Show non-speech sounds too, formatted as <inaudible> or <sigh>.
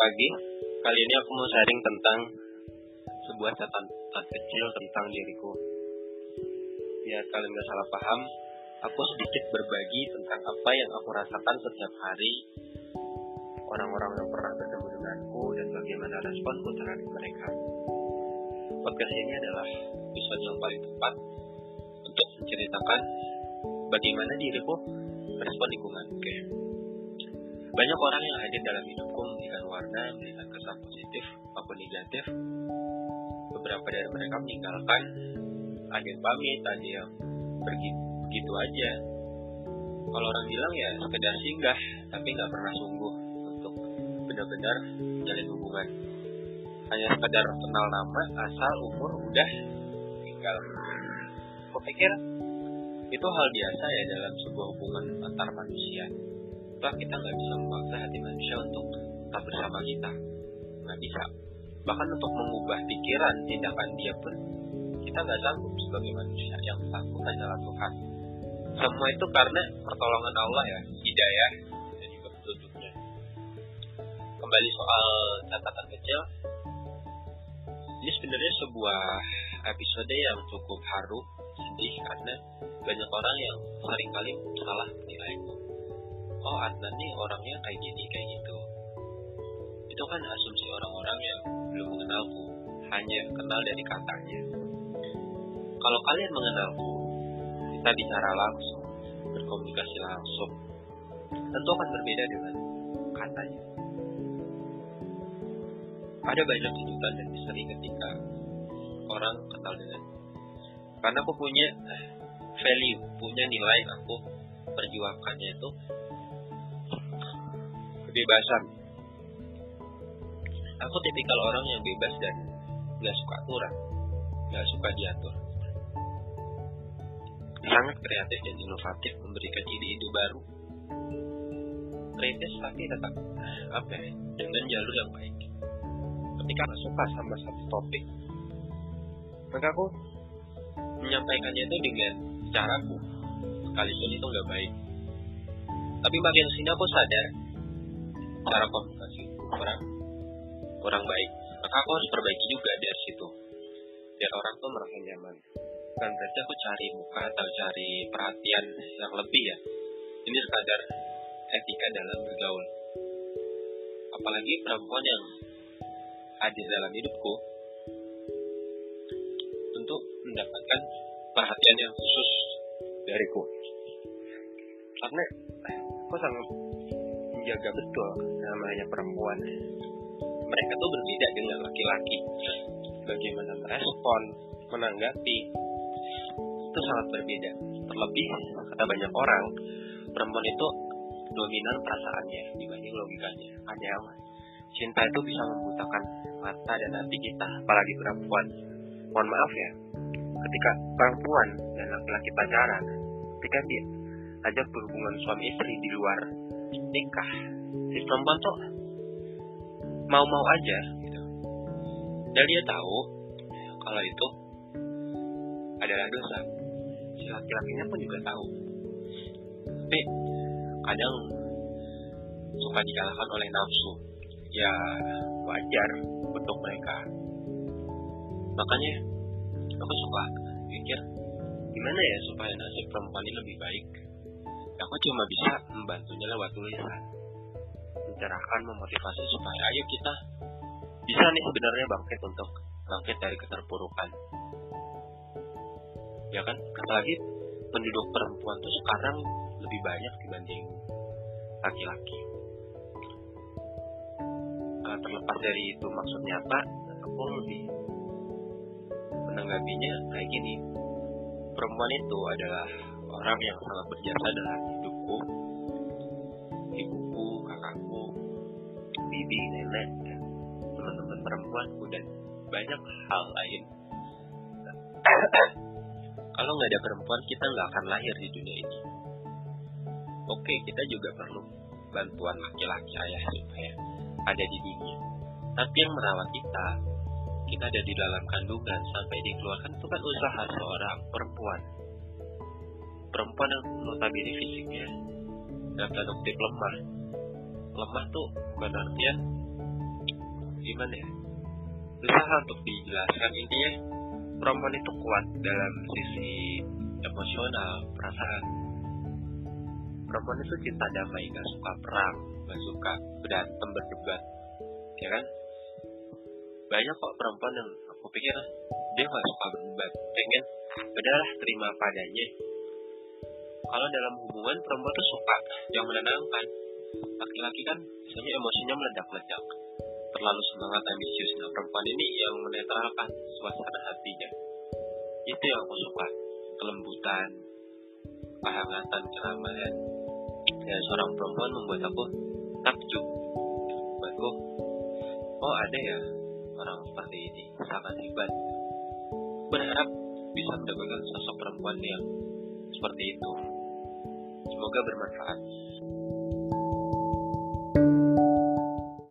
pagi. Kali ini aku mau sharing tentang sebuah catatan kecil tentang diriku. Biar kalian gak salah paham, aku sedikit berbagi tentang apa yang aku rasakan setiap hari, orang-orang yang pernah bertemu denganku, dan bagaimana responku terhadap mereka. Podcast ini adalah episode yang paling tepat untuk menceritakan bagaimana diriku merespon lingkungan. Oke. Banyak orang yang hadir dalam hidupku memberikan warna, memberikan kesan positif maupun negatif. Beberapa dari mereka meninggalkan, ada yang pamit, ada yang pergi begitu aja. Kalau orang bilang ya sekedar singgah, tapi nggak pernah sungguh untuk benar-benar jalin hubungan. Hanya sekedar kenal nama, asal, umur, udah tinggal. Aku pikir itu hal biasa ya dalam sebuah hubungan antar manusia. Toh kita nggak bisa memaksa hati manusia untuk tetap bersama kita. Nggak bisa. Bahkan untuk mengubah pikiran, tindakan dia pun kita nggak sanggup sebagai manusia yang sanggup hanyalah Tuhan. Semua itu karena pertolongan Allah ya, hidayah dan juga petunjuknya. Kembali soal catatan kecil, ini sebenarnya sebuah episode yang cukup haru, sedih karena banyak orang yang sering kali salah menilaiku. Oh Adnan nih orangnya kayak gini kayak gitu. Itu kan asumsi orang-orang yang belum mengenalku, hanya kenal dari katanya. Kalau kalian mengenalku, kita bicara langsung, berkomunikasi langsung, tentu akan berbeda dengan katanya. Ada banyak kejutan dan misteri ketika orang kenal dengan karena aku punya value, punya nilai aku perjuangkannya itu kebebasan. Aku tipikal orang yang bebas dan gak suka aturan, gak suka diatur. Sangat kreatif dan inovatif, memberikan ide-ide baru. Kritis tapi tetap apa ya, dengan jalur yang baik. Ketika gak suka sama satu topik, maka aku menyampaikannya itu dengan caraku sekalipun itu nggak baik tapi makin sini aku sadar cara komunikasi kurang kurang baik. Maka aku harus perbaiki juga dari situ. Biar orang tuh merasa nyaman. Bukan berarti aku cari muka atau cari perhatian yang lebih ya. Ini sekadar etika dalam bergaul. Apalagi perempuan yang hadir dalam hidupku untuk mendapatkan perhatian yang khusus dariku. Karena aku sangat menjaga betul namanya perempuan. Mereka tuh berbeda dengan laki-laki. Bagaimana merespon, menanggapi, itu sangat berbeda. Terlebih, kata banyak orang, perempuan itu dominan perasaannya dibanding logikanya. Ada yang cinta itu bisa membutakan mata dan hati kita, apalagi perempuan. Mohon maaf ya, ketika perempuan dan laki-laki pacaran, ketika dia ajak berhubungan suami istri di luar nikah, si perempuan tuh mau-mau aja gitu. Dan dia tahu kalau itu adalah dosa. Si laki-lakinya pun juga tahu. Tapi kadang suka dikalahkan oleh nafsu. Ya wajar untuk mereka. Makanya aku suka mikir gimana ya supaya nasib perempuan ini lebih baik aku cuma bisa membantunya lewat tulisan. Mencerahkan memotivasi supaya ayo kita bisa nih sebenarnya bangkit untuk bangkit dari keterpurukan. Ya kan? Apalagi penduduk perempuan tuh sekarang lebih banyak dibanding laki-laki. Uh, terlepas dari itu maksudnya apa aku lebih menanggapinya kayak gini. Perempuan itu adalah orang yang sangat berjasa dalam hidupku. Ibuku, kakakku bibi, nenek teman-teman perempuanku dan banyak hal lain. <clears throat> Kalau nggak ada perempuan kita nggak akan lahir di dunia ini. Oke kita juga perlu bantuan laki-laki ayah supaya ada di dunia. Tapi yang merawat kita kita ada di dalam kandungan sampai dikeluarkan itu kan usaha seorang perempuan perempuan yang notabene fisiknya dalam tanda kutip lemah. Lemah tuh bukan artian gimana ya? Susah untuk dijelaskan. Intinya perempuan itu kuat dalam sisi emosional perasaan. Perempuan itu cinta damai gak suka perang gak suka berantem berdebat ya kan? Banyak kok perempuan yang aku pikir dia gak suka berdebat pengen udahlah terima padanya kalau dalam hubungan perempuan tuh suka yang menenangkan. Laki-laki kan biasanya emosinya meledak-ledak terlalu semangat ambisius. Nah perempuan ini yang menetralkan suasana hatinya. Itu yang aku suka. Kelembutan kehangatan keramahan ya seorang perempuan membuat aku takjub. Buatku oh ada ya orang seperti ini sangat hebat. Berharap bisa mendapatkan sosok perempuan yang seperti itu semoga bermanfaat